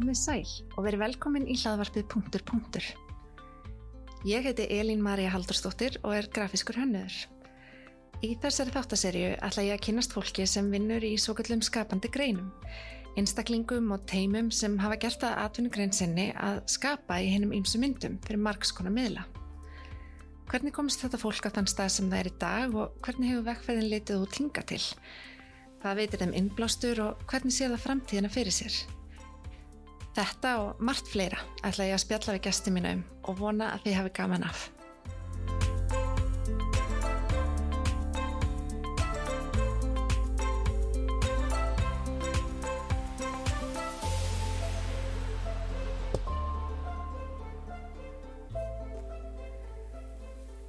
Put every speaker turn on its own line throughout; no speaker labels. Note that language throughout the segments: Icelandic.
komið sæl og verið velkomin í hlaðvarpið punktur punktur. Ég heiti Elín Maria Haldurstóttir og er grafiskur hönnuður. Í þessari þáttaserju ætla ég að kynast fólki sem vinnur í svo kallum skapandi greinum, einstaklingum og teimum sem hafa gert að atvinnugrein sinni að skapa í hennum ýmsu myndum fyrir margskona miðla. Hvernig komst þetta fólk á þann stað sem það er í dag og hvernig hefur vekkferðin litið út hinga til? Hvað veitir þeim innblástur og hvernig sér það framtíðina fyrir sér? Þetta og margt fleira ætla ég að spjalla við gæsti mínu um og vona að þið hafi gaman af.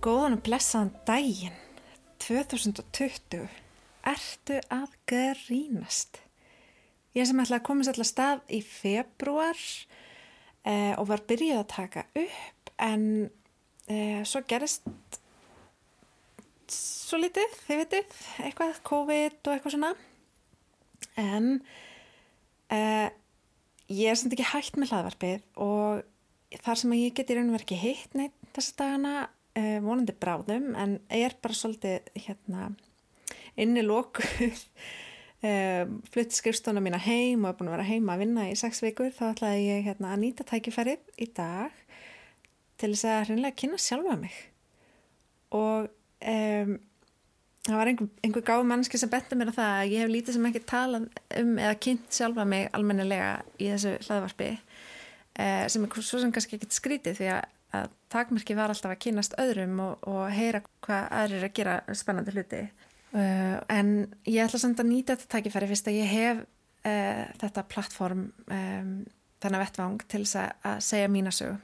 Góðan og blessaðan daginn, 2020, ertu að grínast? Ég sem ætlaði að komast allar stað í februar eh, og var byrjuð að taka upp en eh, svo gerist svo litið, þið veitir, eitthvað COVID og eitthvað svona. En eh, ég er samt ekki hægt með hlaðvarpið og þar sem ég geti raun og verið ekki heitt neitt þessa dagana eh, vonandi bráðum en ég er bara svolítið hérna inni lókuð Um, flutti skrifstónu mína heim og er búin að vera heima að vinna í sex vikur. Þá ætlaði ég hérna, að nýta tækifærið í dag til þess að hreinlega kynna sjálfa mig. Og um, það var einhver, einhver gáð mannski sem betur mér að það að ég hef lítið sem ekki talað um eða kynnt sjálfa mig almennilega í þessu hlaðvarpi uh, sem er svo sem kannski ekkert skrítið því að, að takmerki var alltaf að kynast öðrum og, og heyra hvað aðrir að gera spennandi hluti Uh, en ég ætla samt að nýta þetta tækifæri fyrst að ég hef uh, þetta plattform um, þannig vettvang til þess að segja mína sög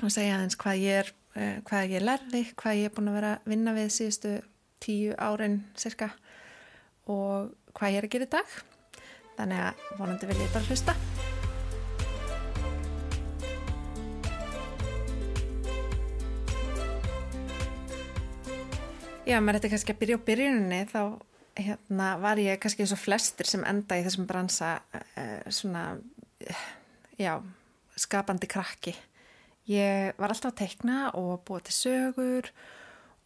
og segja aðeins hvað ég er uh, hvað ég lærði, hvað ég er búin að vera að vinna við síðustu tíu árin cirka og hvað ég er að gera í dag. Þannig að vonandi vil ég bara hlusta Já, maður ætti kannski að byrja á byrjuninni þá hérna, var ég kannski eins og flestir sem enda í þessum bransa uh, svona, uh, já, skapandi krakki. Ég var alltaf að teikna og búa til sögur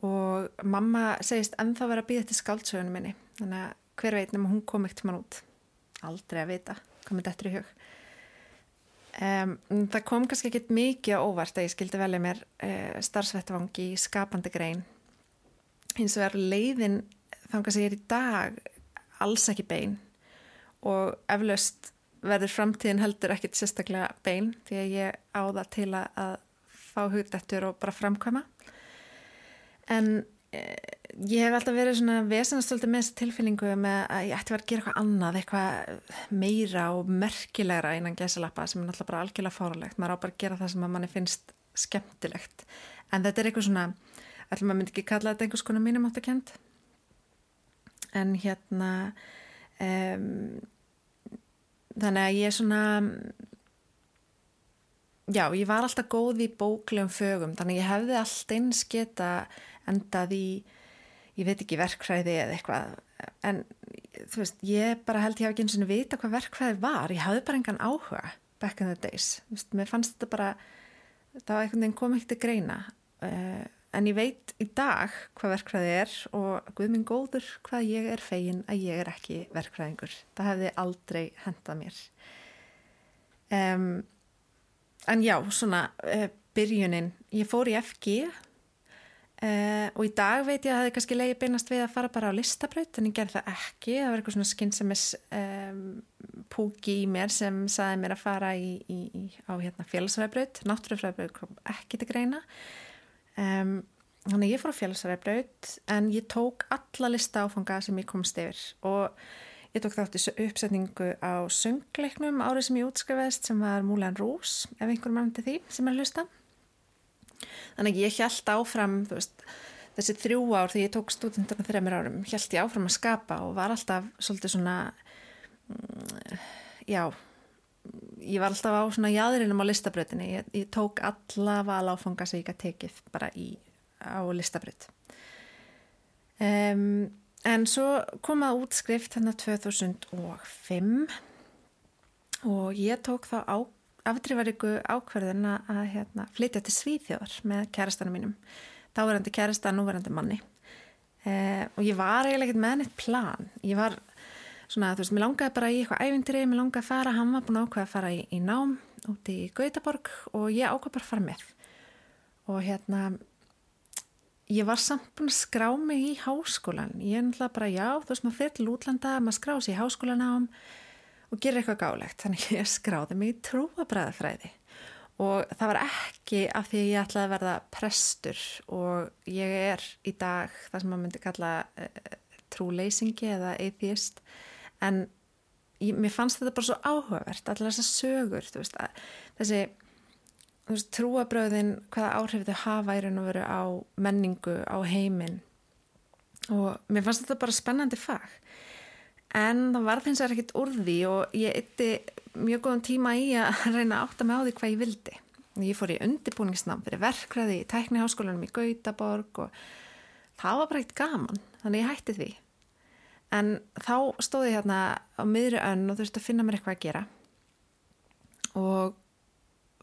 og mamma segist ennþá vera að býða til skáldsögunum minni. Þannig að hver veit nema hún kom ekkert mann út. Aldrei að vita, komið þetta í hug. Um, það kom kannski ekkert mikið óvart að ég skildi velja mér uh, starfsvettvangi skapandi grein hins vegar leiðin þannig að ég er í dag alls ekki bein og eflaust verður framtíðin heldur ekkit sérstaklega bein því að ég á það til að fá hugdættur og bara framkvæma. En eh, ég hef alltaf verið svona vesanastöldi með þessu tilfinningu með að ég ætti verið að gera eitthvað annað eitthvað meira og merkilegra innan gæsalappa sem er náttúrulega bara algjörlega fáralegt maður á bara að gera það sem að manni finnst skemmtilegt. En þetta er eitthvað svona ætlum maður myndi ekki kalla þetta einhvers konar mínum átt að kent en hérna um, þannig að ég er svona já, ég var alltaf góð í bóklegum fögum, þannig að ég hefði alltaf eins geta endað í ég veit ekki verkfræði eða eitthvað. En þú veist, ég bara held ég hafi ekki eins og vita hvað verkfræði var, ég hafði bara engan áhuga back in the days, þú veist, mér fannst þetta bara það var einhvern veginn komið ekkert að greina. Uh, en ég veit í dag hvað verkfræði er og guð minn góður hvað ég er fegin að ég er ekki verkfræðingur. Það hefði aldrei hendað mér. Um, en já, svona uh, byrjunin, ég fór í FG uh, eh, og í dag veit ég að það hefði kannski leiði beinast við að fara bara á listabraut en ég gerði það ekki, það var eitthvað svona skynnsemis um, púki í mér sem saði mér að fara í, í, í, á hérna, félagsfræðbraut náttúrufræðbraut kom ekki til greina Um, þannig ég fór á félagsræðbraut en ég tók alla lista áfanga sem ég komst yfir. Og ég tók þátt í uppsetningu á söngleiknum árið sem ég útskrifaðist sem var Múlan Rós, ef einhver mann til því sem er hlusta. Þannig ég held áfram veist, þessi þrjú ár þegar ég tók stúdendurna þreymir árum, held ég áfram að skapa og var alltaf svolítið svona mm, já ég var alltaf á svona jáðurinnum á listabröðinni ég, ég tók alla val áfanga sem ég gæti tekið bara í, á listabröð um, en svo kom að útskrift hérna 2005 og ég tók þá á, afdrifaríku ákverðin að hérna, flytja til Svíþjóðar með kærastanum mínum þá verðandi kærasta, nú verðandi manni. Eh, og ég var eiginlega ekkert með neitt plan. Ég var svona, þú veist, mér langaði bara í eitthvað ævindri, mér langaði að fara hann var búin ákveða að fara í, í nám úti í Gautaborg og ég ákveða bara að fara með. Og hérna ég var samt búin að skrá mig í háskólan ég er náttúrulega bara, já, þú veist, maður fyrir til útlanda maður skrá sig í háskólanám og gerir eitthvað gálegt, þannig ég skráði mig í trúabræðafræði og það var ekki af því ég ætlaði að verða prestur og ég er í dag það sem maður myndi kalla uh, trúleysingi eða atheist en ég, mér fannst þetta bara svo áhugavert allar þessar sögur veist, þessi veist, trúabröðin hvaða áhrif þau hafa í raun og veru á menningu, á heiminn og mér fannst þetta bara spennandi fag en það var þess að ekkert úr því og ég ytti mjög góðan tíma í að reyna að með á því hvað ég vildi. Ég fór í undirbúningsnám fyrir verkræði í tækniháskólanum í Gautaborg og það var bara eitt gaman, þannig ég hætti því. En þá stóði ég hérna á miðri önn og þurfti að finna mér eitthvað að gera. Og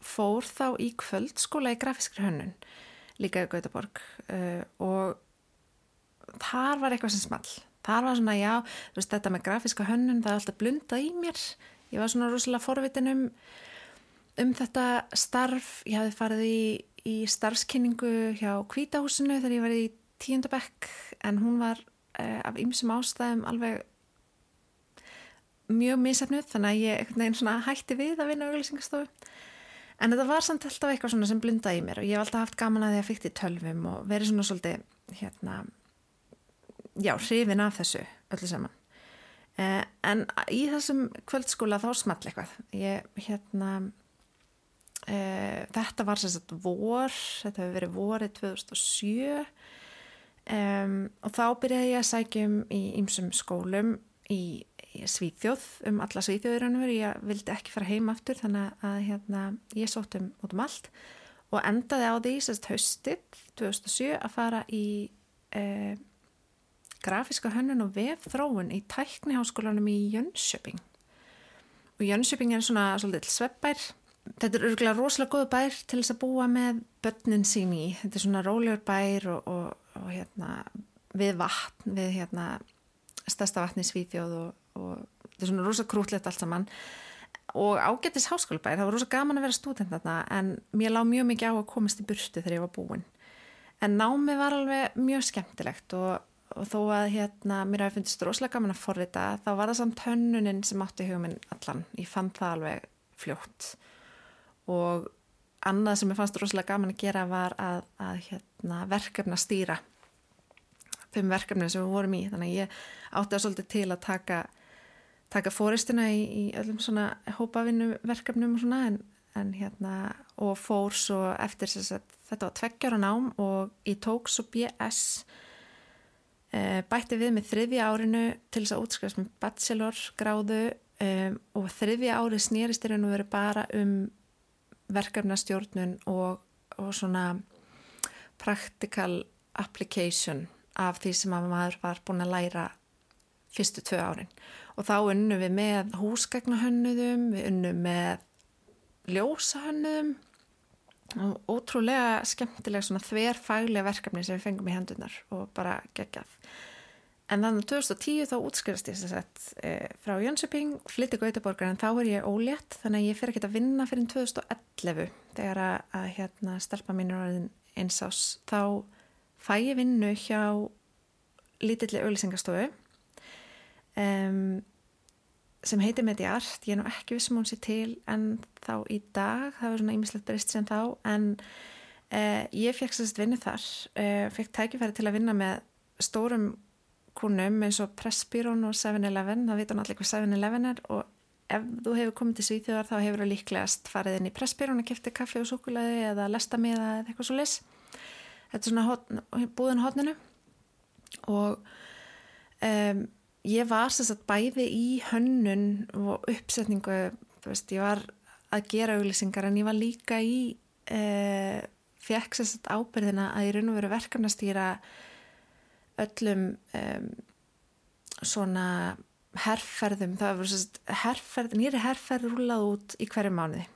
fór þá í kvöldskóla í grafískri hönnun líka í Gautaborg uh, og þar var eitthvað sem small. Þar var svona já, þú veist þetta með grafíska hönnun það er alltaf blundað í mér. Ég var svona rosalega forvitin um um þetta starf. Ég hafði farið í, í starfskynningu hjá Kvítahúsinu þegar ég var í tíundabekk en hún var eh, af ymsum ástæðum alveg mjög misafnuð þannig að ég neginn, hætti við að vinna auglýsingastofu. En þetta var samt alltaf eitthvað sem blundaði í mér og ég hef alltaf haft gaman að því að fyrst í tölvum og verið svona svolítið hérna já, hrifin af þessu öllu saman. Eh, en í þessum kvöldskóla þá small eitthvað. Ég, hérna eh, þetta var sérstaklega vor þetta hefur verið vorið 2007 um, og þá byrjaði ég að sækjum í ymsum skólum í, í Svíþjóð um alla Svíþjóður ég vildi ekki fara heim aftur þannig að hérna, ég sótt um út um allt og endaði á því sérst haustið 2007 að fara í eh, grafíska hönnun og vefþróun í tækniháskólanum í Jönköping. Og Jönköping er svona svolítið sveppbær þetta er örgulega rosalega góð bær til þess að búa með börnin sín í. Þetta er svona rólegur bær og, og, og hérna við vatn við hérna stærsta vatni í Svíþjóð og, og þetta er svona rosalega krútlegt allt saman. Og ágættis háskólabær, það var rosalega gaman að vera stúdent þarna en mér lág mjög mikið á að komast í burtu þegar ég var búin. En námi var alveg mjög skemmtilegt og þó að hérna mér hafi fundist rosalega gaman að forrita þá var það samt hönnunin sem átti huguminn allan, ég fann það alveg fljótt og annað sem ég fannst rosalega gaman að gera var að, að hérna, verkefna stýra þeim verkefnum sem við vorum í. Þannig að ég átti að svolítið til að taka taka fóristina í, í öllum svona hópavinnu verkefnum og svona en, en hérna og fór svo eftir þess að þetta var tveggjara nám og ég tók svo BS Eh, bætti við með þriðja árinu til þess að útskjáðast með bachelor gráðu um, og þriðja ári snýrist er að vera bara um verkefnastjórnun og, og svona practical application af því sem að maður var búin að læra fyrstu tvö árin. Og þá unnum við með húsgagnahönnuðum, við unnum með ljósahönnuðum. Og ótrúlega skemmtilega svona þverfaglega verkefni sem við fengum í hendunar og bara geggjað en þannig að 2010 þá útskriðast ég sett, e, frá Jönsöping flytti Gautaborgar en þá er ég ólétt þannig að ég fer ekki að vinna fyrir 2011 þegar að, að hérna stelpa mín er orðin eins ás þá fæ ég vinnu hjá lítilli auðlisengastofu um, sem heitir Mediart, ég er nú ekki vissum hún sér til en þá í dag. Það var svona ímislegt breyst sem þá. En eh, ég fekk sérst vinnu þar eh, fekk tækifæri til að vinna með stórum kúnum eins og Pressbyrån og 7-Eleven það veit hún allir hvað 7-Eleven er og ef þú hefur komið til Svíþjóðar þá hefur þú líklegast farið inn í Pressbyrån og kæfti kaffi og sukulæði eða lesta miða eða eitthvað svo les þetta er svona hotn, búðin hotninu og um, ég var sérstaklega bæði í hönnun og uppsetningu veist, ég var að gera auglýsingar en ég var líka í eh, fekk sérstaklega ábyrðina að ég raun og veru verkefnastýra öllum um, svona herrferðum, það var herrferð, nýri herrferð rúlað út í hverju mánuði.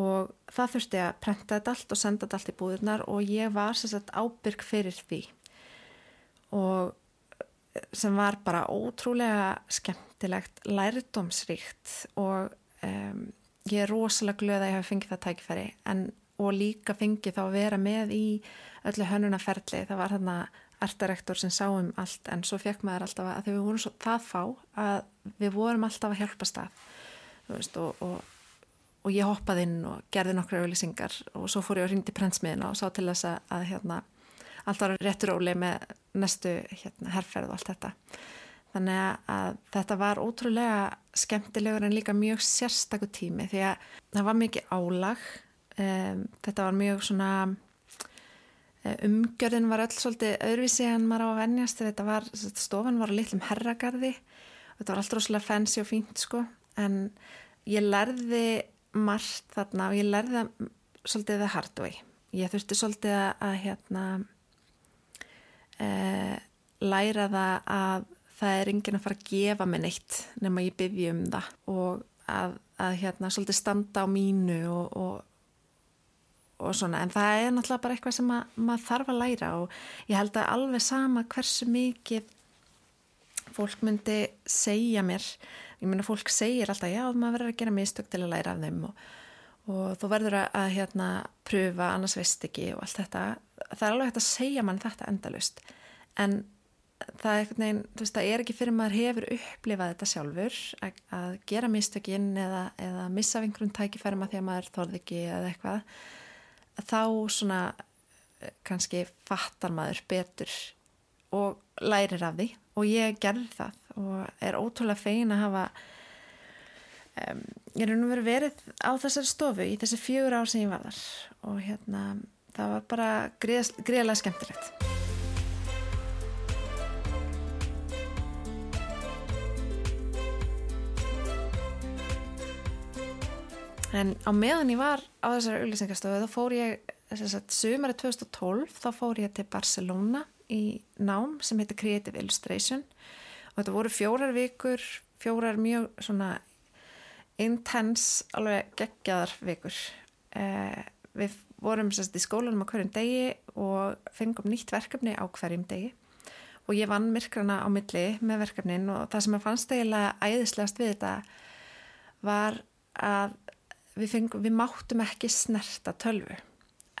Og það þurfti að prenta þetta allt og senda þetta allt í búðurnar og ég var sérst ábyrg fyrir því. Og sem var bara ótrúlega skemmtilegt, lærdómsríkt og um, ég er rosalega glöð að ég hafi fengið það tækifæri. En, og líka fengið þá að vera með í öllu hönunaferli, það var þarna artarektor sem sáum allt en svo fekk maður alltaf að þegar við vorum svo það fá að við vorum alltaf að hjálpa stað veist, og, og, og ég hoppaði inn og gerði nokkru auðlýsingar og svo fór ég að ringdi prentsmiðina og sá til þess að, að hérna, allt var réttur óli með næstu hérna, herrferð og allt þetta. Þannig að þetta var ótrúlega skemmtilegur en líka mjög sérstakur tími því að það var mikið álag um, þetta var mjög svona umgjörðin var öll svolítið öðruvísi en maður á að vennjast þetta var, stofan var á litlum herragarði. Þetta var allt rosalega fancy og fínt sko. En ég lærði margt þarna og ég lærði svolítið það hard way. Ég þurfti svolítið að, hérna e, læra það að það er enginn að fara að gefa mig neitt nema ég byggja um það og að, að hérna svolítið standa á mínu og, og og svona, en það er náttúrulega bara eitthvað sem að, maður þarf að læra og ég held að alveg sama hversu mikið fólk myndi segja mér, ég meina fólk segir alltaf já, maður verður að gera mistök til að læra af þeim og, og þú verður að, að hérna pröfa, annars veist ekki og allt þetta, það er alveg hægt að segja mann þetta endalust, en það er, neginn, veist, það er ekki fyrir maður hefur upplifað þetta sjálfur að, að gera mistökinn eða, eða missa af einhverjum tækifærum að því að maður þorði ekki eða eitthvað þá svona eh, kannski fattar maður betur og lærir af því. Og ég gerði það og er ótrúlega fegin að hafa um, ég er nú verið verið á þessari stofu í þessi fjögur ár sem ég var þar. Og hérna það var bara greiðlega skemmtilegt En á meðan ég var á þessari auðlýsingastofu þá fór ég, sumari 2012 þá fór ég til Barcelona í nám sem heitir Creative Illustration og þetta voru fjórar vikur, fjórar mjög svona intense, alveg geggjaðar vikur. Eh, við vorum sérst í skólanum á hverjum degi og fengum nýtt verkefni á hverjum degi og ég vann myrkrana á milli með verkefnin og það sem að fannst eiginlega æðislegast við þetta var að við, fengum, við máttum ekki snerta tölvu.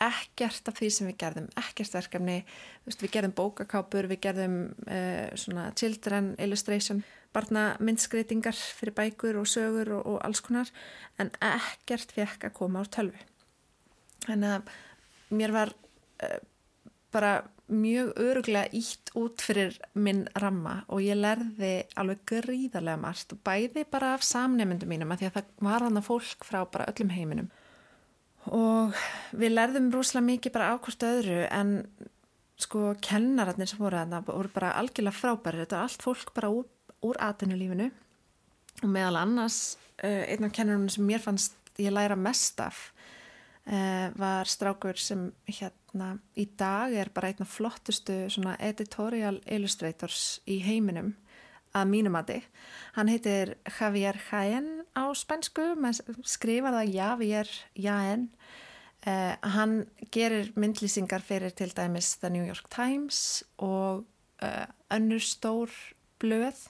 Ekkert af því sem við gerðum ekkert verkefni, við gerðum bókakápur við gerðum uh, svona children illustration barna myndskreitingar fyrir bækur og sögur og, og alls konar, en ekkert fekk að koma á tölvu. Þannig að mér var uh, bara mjög öruglega ítt út fyrir minn ramma og ég lærði alveg gríðarlega margt og bæði bara af samnefndum mínum að því að það var hann að fólk frá bara öllum heiminum. Og við lærðum rúslega mikið bara ákvæmst öðru en sko kennararnir sem voru þarna voru bara algjörlega frábæri þetta var allt fólk bara úr, úr aðtunulífinu og meðal annars uh, einn af kennarunum sem mér fannst ég læra mest af var strákur sem hérna í dag er bara einna flottustu editorial illustrators í heiminum að mínum aði. Hann heitir Javier Jaén á spænsku, skrifar það Javier Jaén. Uh, hann gerir myndlýsingar fyrir til dæmis The New York Times og uh, önnur stór blöð.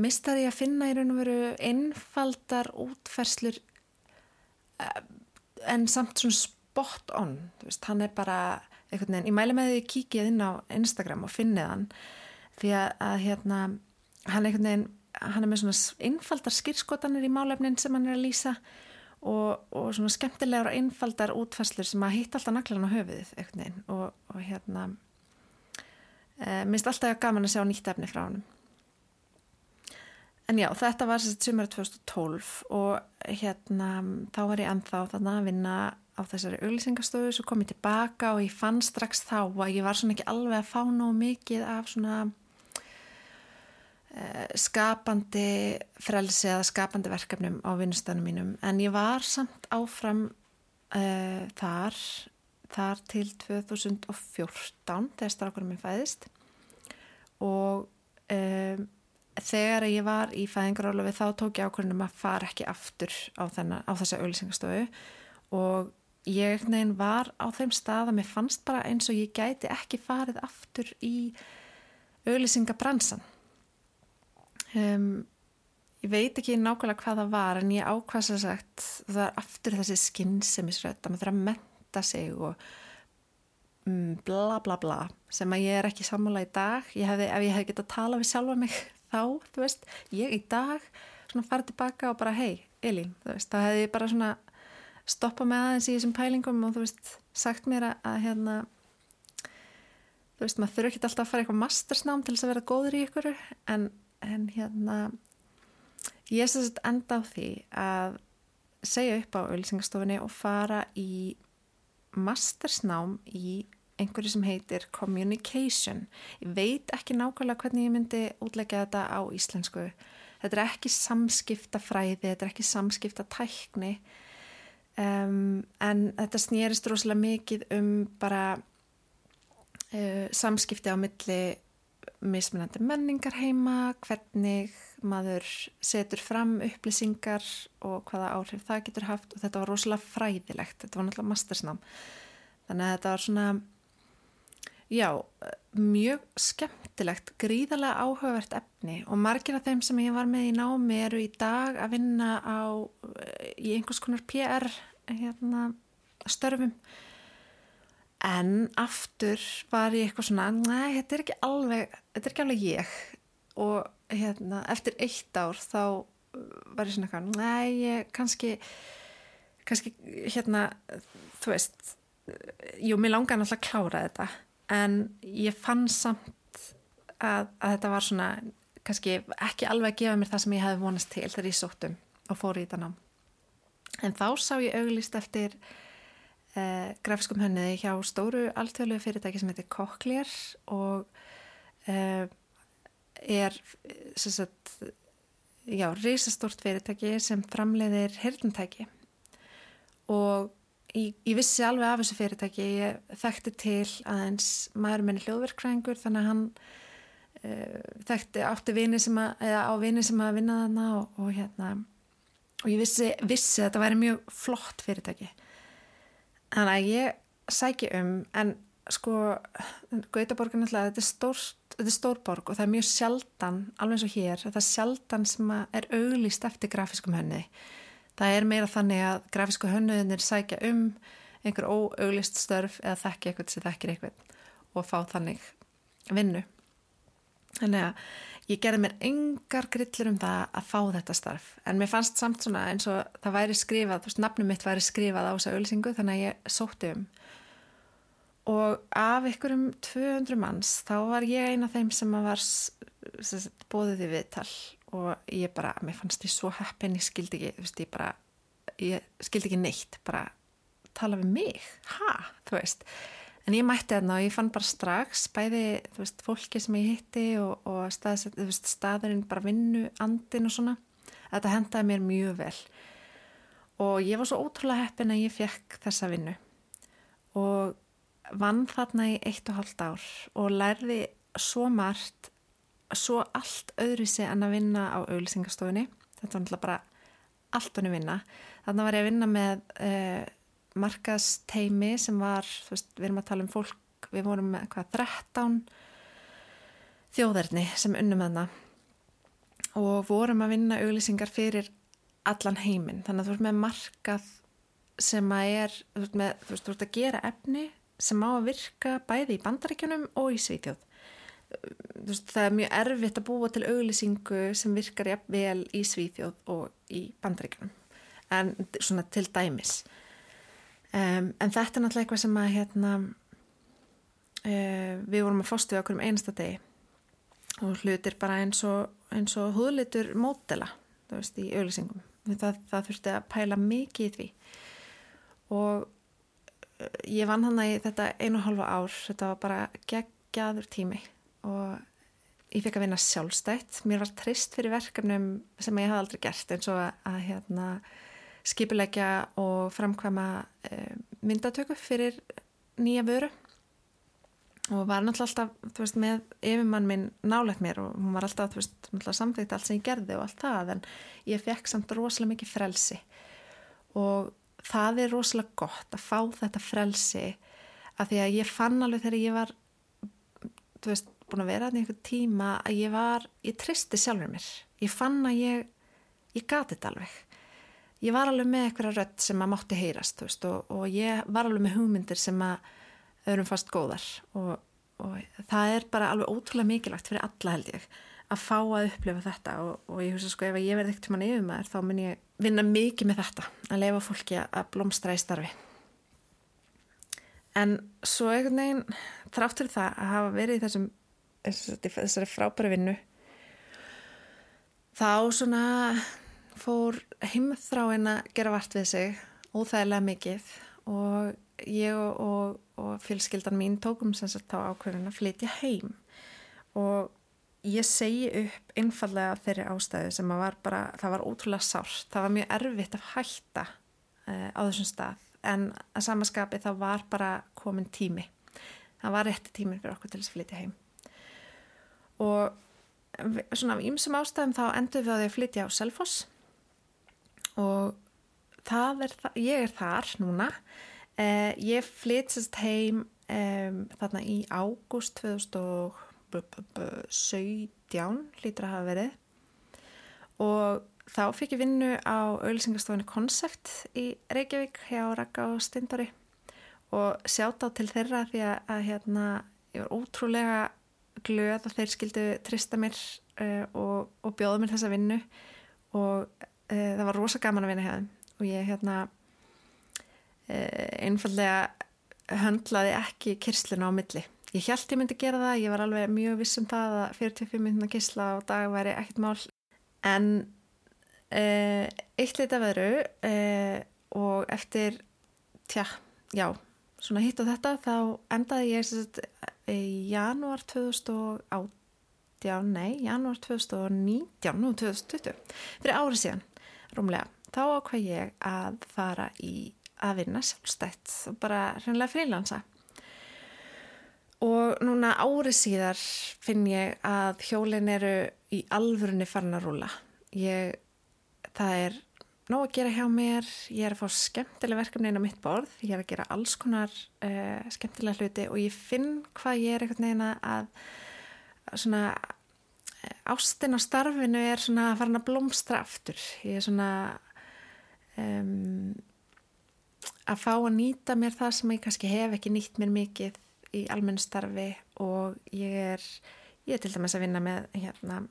Mistaði að finna í raun og veru einfaldar útferslur uh, en samt svona spot on veist, hann er bara einhvern veginn, ég mæli með því kíkið inn á Instagram og finnið hann því að, að hérna, hann einhvern veginn hann er með svona einfaldar skýrskotanir í málefnin sem hann er að lýsa og, og svona skemmtilegar og einfaldar útfæslur sem að hitta alltaf naklan á höfuðið einhvern veginn og, og hérna e, minnst alltaf gaman að sjá nýtt efni frá hann En já, þetta var sérst sumari 2012 og hérna þá var ég ennþá þarna að vinna á þessari auglýsingastöðu svo kom ég tilbaka og ég fann strax þá að ég var svona ekki alveg að fá nóg mikið af svona uh, skapandi frelsi eða skapandi verkefnum á vinnustanum mínum. En ég var samt áfram uh, þar, þar til 2014 þegar strafkurum minn fæðist. Og um, þegar ég var í fæðingarólufi þá tók ég ákvörðunum að fara ekki aftur á, þennan, á þessa auðlýsingastofu og ég neginn var á þeim stað að mér fannst bara eins og ég gæti ekki farið aftur í auðlýsingabransan um, ég veit ekki nákvæmlega hvað það var en ég ákvæmst að sagt það er aftur þessi skinnsefnisrödd að maður þarf að menta sig og um, bla bla bla sem að ég er ekki sammála í dag. Ég hefði, ef ég hef getið að tala við sjálfa mig þá, þú veist, ég í dag svona farið tilbaka og bara hei, Elín, þú veist, þá hefði bara svona stoppa með aðeins í þessum pælingum og þú veist, sagt mér að, að hérna þú veist, maður þurfa ekki alltaf að fara eitthvað mastersnám til þess að vera góður í ykkur en, en hérna ég er sérst enda á því að segja upp á auðvilsingastofinni og fara í mastersnám í einhverju sem heitir communication. Ég veit ekki nákvæmlega hvernig ég myndi útleggja þetta á íslensku. Þetta er ekki samskipta fræði þetta er ekki samskipta tækni um, en þetta snýrist rosalega mikið um bara uh, samskipti á milli mismunandi menningar heima hvernig maður setur fram upplýsingar og hvaða áhrif það getur haft. Og þetta var rosalega fræðilegt þetta var náttúrulega mastersnám. Þannig að þetta var svona já, mjög skemmtilegt gríðarlega áhugavert efni og margir af þeim sem ég var með í námi eru í dag að vinna á í einhvers konar PR hérna, störfum. En aftur var ég eitthvað svona næ, þetta er ekki alveg þetta er ekki alveg ég. Og hérna, eftir eitt ár þá var ég svona eitthvað næ, ég kannski kannski hérna þú veist jú, mér langar náttúrulega að klára þetta en ég fann samt að, að þetta var svona kannski ekki alveg að gefa mér það sem ég hefði vonast til þegar ég sóttum og fór í þetta nám. En þá sá ég auglist eftir eh, grafiskum hönniði hjá stóru alltjóðlegu fyrirtæki sem heitir Cochlear og eh, er sagt, já, reysastort fyrirtæki sem framleiðir hirtentæki og Ég, ég vissi alveg af þessu fyrirtæki, ég þekkti til aðeins maður minni hljóðverkræðingur þannig að hann uh, þekkti átti vini sem að, eða á vini sem að vinna þarna og, og hérna og ég vissi, vissi að þetta væri mjög flott fyrirtæki. Þannig að ég sæki um en sko Gautaborgin alltaf, þetta er stórt þetta er stórborg og það er mjög sjaldan alveg eins og hér, þetta er sjaldan sem er auglýst eftir grafiskum hönniði það er meira þannig að grafísku hönnuðinir sækja um einhver óauglist störf eða þekki eitthvað sem þekkir eitthvað og fá þannig vinnu. Þannig að ég gerði mér engar grillur um það að fá þetta starf. En mér fannst samt svona eins og það væri skrifað, þú veist, nafnum mitt væri skrifað á þessa auglýsingu þannig að ég sótti um. Og af ykkurum 200 manns þá var ég eina af þeim sem var bóðið í viðtal og ég bara, mér fannst ég svo heppin ég skildi ekki, þú veist, ég bara ég skildi ekki neitt, bara tala við mig, ha, þú veist. En ég mætti þarna og ég fann bara strax bæði, þú veist, fólki sem ég hitti og, og þú veist, staðurinn bara vinnu, andin og svona. Þetta hendaði mér mjög vel. Og ég var svo ótrúlega heppin að ég fekk þessa vinnu. Og vann þarna í eitt og halvt ár og lærði svo margt svo allt öðru sig en að vinna á auðlisingastofunni þetta var náttúrulega bara allt önnu vinna. Þannig var ég að vinna með eh, markasteimi sem var veist, við erum að tala um fólk við vorum með hvað 13 þjóðarni sem unnum þarna og vorum að vinna auðlisingar fyrir allan heiminn. Þannig að þú ert með markað sem að er þú ert, með, þú ert að gera efni sem á að virka bæði í bandaríkjunum og í svítjóð veist, það er mjög erfitt að búa til auglýsingu sem virkar vel í Svíþjóð og í bandaríkjum en svona til dæmis. Um, en þetta er náttúrulega eitthvað sem að hérna uh, við vorum að fóstu okkur um einasta degi. Og hlutir bara eins og, eins og húðlitur mótela þú veist í auglýsingum. Það, það þurfti að pæla mikið í því. Og uh, ég vann hann að þetta einu halva ár. Þetta var bara geggjaður tími og ég fekk að vinna sjálfstætt. Mér var trist fyrir verkefnum sem ég hafði aldrei gert eins og að, hérna, skipilegja og framkvæma e, myndatöku fyrir nýja vöru. Og var náttúrulega alltaf, veist, með yfirmann minn nálega mér og hún var alltaf, samþýtt allt sem ég gerði og allt það en ég fekk samt rosalega mikið frelsi. Og það er rosalega gott að fá þetta frelsi að því að ég fann alveg þegar ég var, veist, búin að vera þetta einhver tíma að ég var, ég tristi sjálfur mér, ég fann að ég, ég gati þetta alveg. Ég var alveg með eitthvað rött sem að mátti heyrast veist, og, og ég var alveg með hugmyndir sem að öðrum fast góðar. Og, og það er bara alveg ótrúlega mikilvægt fyrir alla held ég að fá að upplifa þetta. Og, og ég hugsa sko ef ég verði ekkert mann yfir maður þá mun ég vinna mikið með þetta að lefa fólki að blómstra í starfi. En svo einhvern veginn þráttur það að hafa verið í þessum þessari frábæri vinnu. Þá svona fór heimþráin að gera vart við sig óþægilega mikið og ég og, og, fjölskyldan mín tókum sem sagt á ákveðin að flytja heim. Og ég segi upp einfallega þeirri ástæðu sem var bara, það var ótrúlega sárt, það var mjög erfitt að hætta uh, á þessum stað. En að samaskapi það var bara komin tími. Það var rétti tímin fyrir okkur til þess að flytja heim og svona af ýmsum ástæðum þá endur við að þau flytja á Selfoss. Og er, ég er þar núna. Eh, ég flytist heim eh, þarna í ágúst 2017 lítur að hafa verið. Og þá fikk ég vinnu á auðvilsingarstofunni Concept í Reykjavík hjá Raka og Stindori og sjátt á til þeirra því að, að hérna, ég var ótrúlega glöð að þeir skildu trista mér uh, og, og bjóða mér þessa vinnu. Og uh, það var rosa gaman að vinna hjá þeim. Og ég hérna uh, einfallega höndlaði ekki kirslinu á milli. Ég held ég myndi gera það, ég var alveg mjög viss um það að 45 minna kirsla á dag væri ekkert mál. En eitt leita veru og eftir tja, já svona hitt og þetta þá endaði ég sagt, í janúar 2018 nei, janúar 2019 nú 2020, fyrir árið síðan rúmlega, þá ákvað ég að fara í að vinna sjálfstætt og bara hreinlega frílansa og núna árið síðar finn ég að hjólin eru í alvörunni farin að rúla ég, það er nóg að gera hjá mér, ég er að fá skemmtileg verkefni inn á mitt borð, ég er að gera alls konar uh, skemmtilega hluti og ég finn hvað ég er einhvern veginn að svona ástin á starfinu er svona að fara að blómstra aftur. Ég er svona um, að fá að nýta mér það sem ég kannski hef ekki nýtt mér mikið í almenn starfi og ég er ég er til dæmis að vinna með hérna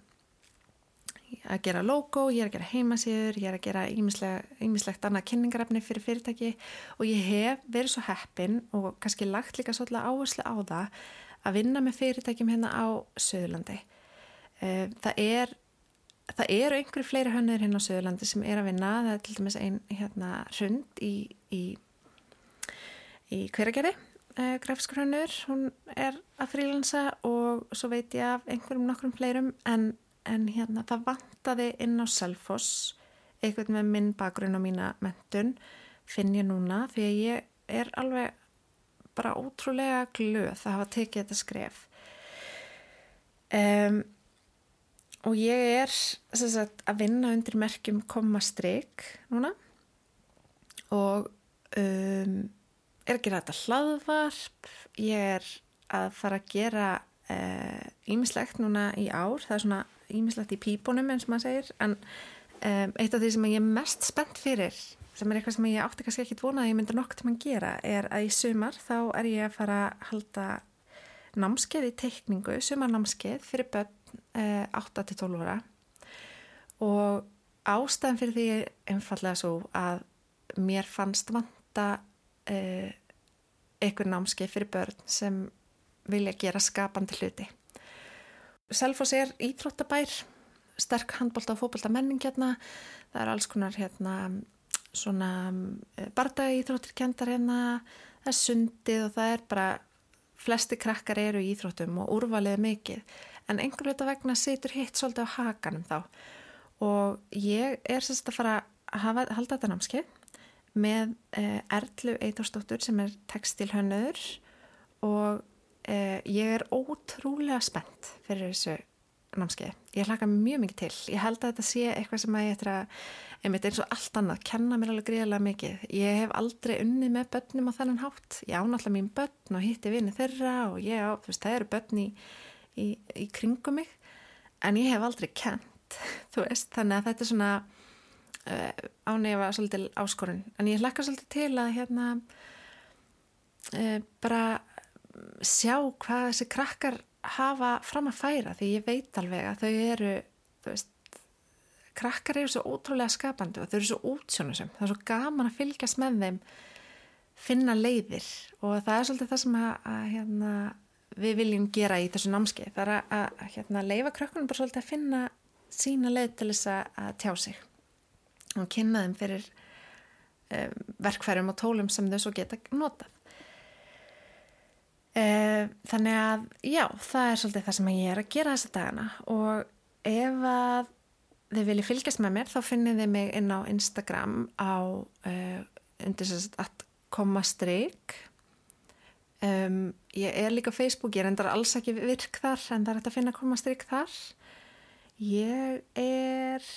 að gera logo, ég er að gera heimasýður, ég er að gera ýmislegt annað kynningarefni fyrir fyrirtæki og ég hef verið svo heppin og kannski lagt líka svolítið áherslu á það að vinna með fyrirtækjum hérna á Söðurlandi Eh, það er það eru einhverju fleiri hönnur hérna á Suðurlandi sem er að vinna, það er til dæmis einn hérna hrund í í, í hveragerði. Eh, grafiskur hönnur, hún er að frílansa og svo veit ég af einhverjum nokkrum fleirum en, en hérna það vantaði inn á Selfoss eitthvað með minn bakgrunn og mína mentun finn ég núna því að ég er alveg bara ótrúlega glöð að hafa tekið þetta skref. Um og ég er sagt, að vinna undir merkjum komastryk núna og um, er að gera þetta hlaðvarp. Ég er að fara að gera ímislegt uh, núna í ár. Það er svona ímislegt í pípunum eins og maður segir en um, eitt af því sem ég er mest spennt fyrir sem er eitthvað sem ég átti kannski ekki dvona að ég myndi nokkur til að gera er að í sumar þá er ég að fara að halda námskeið í teikningu, sumarnámskeið fyrir börn 8-12 eh, ára og ástæðan fyrir því er einfallega svo að mér fannst vanta uh, einhver námskeið fyrir börn sem vilja gera skapandi hluti. Selfos er íþróttabær, sterk handbólta og fókbólta menning hérna, það er alls konar hérna svona eh, bardagi íþróttir kendar hérna, það er sundið og það er bara flesti krakkar eru í íþróttum og úrvalið mikið. En einhver veit að vegna situr hitt svolítið á hakanum þá. Og ég er sérst að fara að hafa, halda þetta námskeið með eh, Erlu Eithorsdóttur sem er textilhönnur og uh, ég er ótrúlega spennt fyrir þessu námskeið. Ég hlaka mjög mikið til. Ég held að þetta sé eitthvað sem að ég ætla að, einmitt eins og allt annað, kenna mér alveg greiðlega mikið. Ég hef aldrei unnið með börnum á þennan hátt. Ég ánáttúrulega mín börn og hitti vinið þeirra og ég á, þú veist, það eru börn í, í, í kringum mig, en ég hef aldrei kent, þú veist, þannig að þetta er svona uh, ánefa svolítið áskorun. En ég hlaka svolítið til að hérna uh, bara sjá hvað þessi krakkar hafa fram að færa því ég veit alveg að þau eru veist, krakkar eru svo ótrúlega skapandi og þau eru svo útsjónusum það er svo gaman að fylgjast með þeim finna leiðir og það er svolítið það sem að, að hérna, við viljum gera í þessu námskeið. Það er að, að hérna, leifa krökkunum bara svolítið að finna sína leið til þess að tjá sig og kynna þeim fyrir um, verkfærum og tólum sem þau svo geta notað þannig að já, það er svolítið það sem ég er að gera þessa dagana. Og ef að þið viljið fylgjast með mér þá finnið þið mig inn á Instagram á uh, undir þess að koma stryk um, ég er líka á Facebook, ég er endar alls ekki virk þar en það er hægt að finna koma stryk þar. Ég er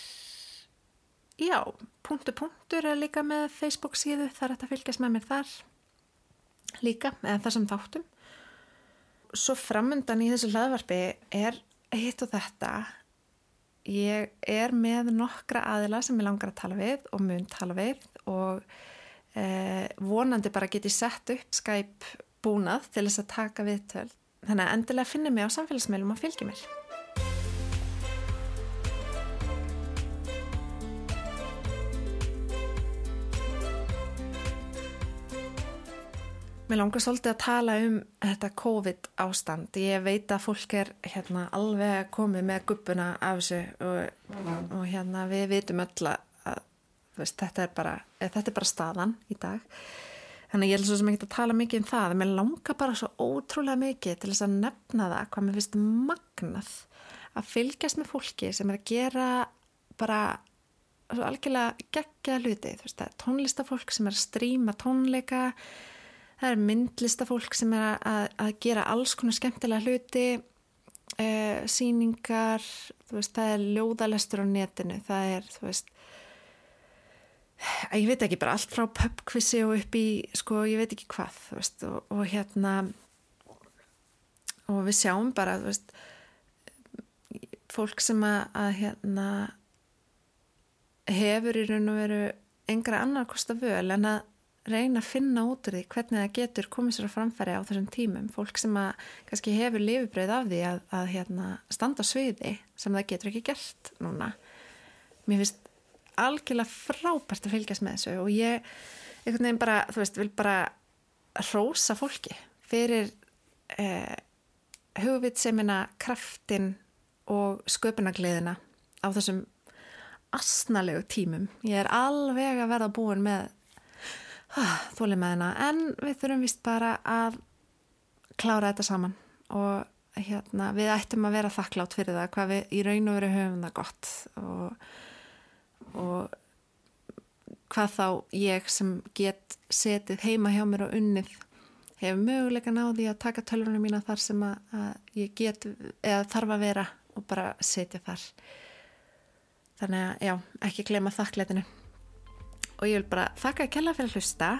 já, punktu punktur er líka með Facebook síðu, það er hægt að fylgjast með mér þar líka, eða þessum þáttum svo framöndan í þessu hlaðvarpi er hitt og þetta. Ég er með nokkra aðila sem ég langar að tala við og mun tala við og eh, vonandi bara geti sett upp Skype búnað til þess að taka viðtöl. Þannig að endilega finna mig á samfélagsmeilum og fylgja mér Mér langar svolítið að tala um þetta COVID ástand. Ég veit að fólk er hérna, alveg komið með guppuna af þessu og, og hérna, við vitum öll að veist, þetta, er bara, þetta er bara staðan í dag. Þannig ég er svo sem ekki að tala mikið um það. Mér langar bara svo ótrúlega mikið til þess að nefna það hvað mér finnst magnað að fylgjast með fólki sem er að gera bara algjörlega geggja hluti. Tónlistafólk sem er að stríma tónleika það er myndlistafólk sem er að, að gera alls konar skemmtilega hluti uh, síningar veist, það er ljóðalestur á netinu það er þú veist ég veit ekki bara allt frá pubquizi og upp í sko ég veit ekki hvað veist, og, og hérna og við sjáum bara veist, fólk sem að, að hérna hefur í raun og veru engra annar kosta völ en að reyna að finna út úr því hvernig það getur komið sér að framfæri á þessum tímum. Fólk sem að kannski hefur lifibröð af því að, að hérna, standa sviði sem það getur ekki gert núna. Mér finnst algjörlega frábært að fylgjast með þessu og ég einhvern veginn bara, þú veist, vil bara rósa fólki fyrir eh, hugvitsemina kraftin og sköpunagliðina á þessum asnalegu tímum. Ég er alveg að verða búin með þólið með hennar en við þurfum vist bara að klára þetta saman og hérna, við ættum að vera þakklátt fyrir það hvað við í raun og veru höfum það gott og, og hvað þá ég sem get setið heima hjá mér og unnið hefur möguleika náði að taka tölvunum mína þar sem að, að ég get eða þarf að vera og bara setja þar. Þannig að já, ekki glema þakklætinu og ég vil bara þakka að kella fyrir að hlusta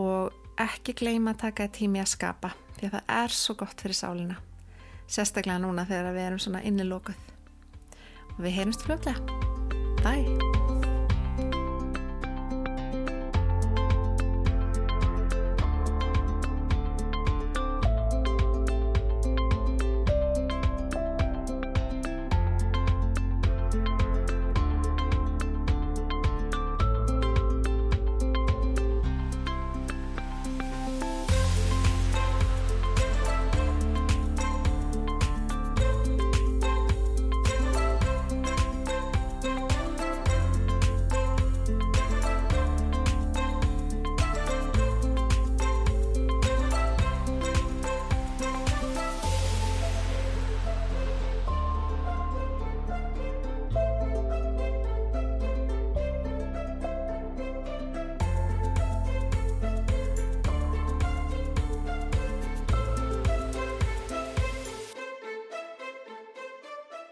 og ekki gleyma að taka tími að skapa því að það er svo gott fyrir sálina sérstaklega núna þegar við erum svona innilokuð og við heyrumst fljóðlega Bye!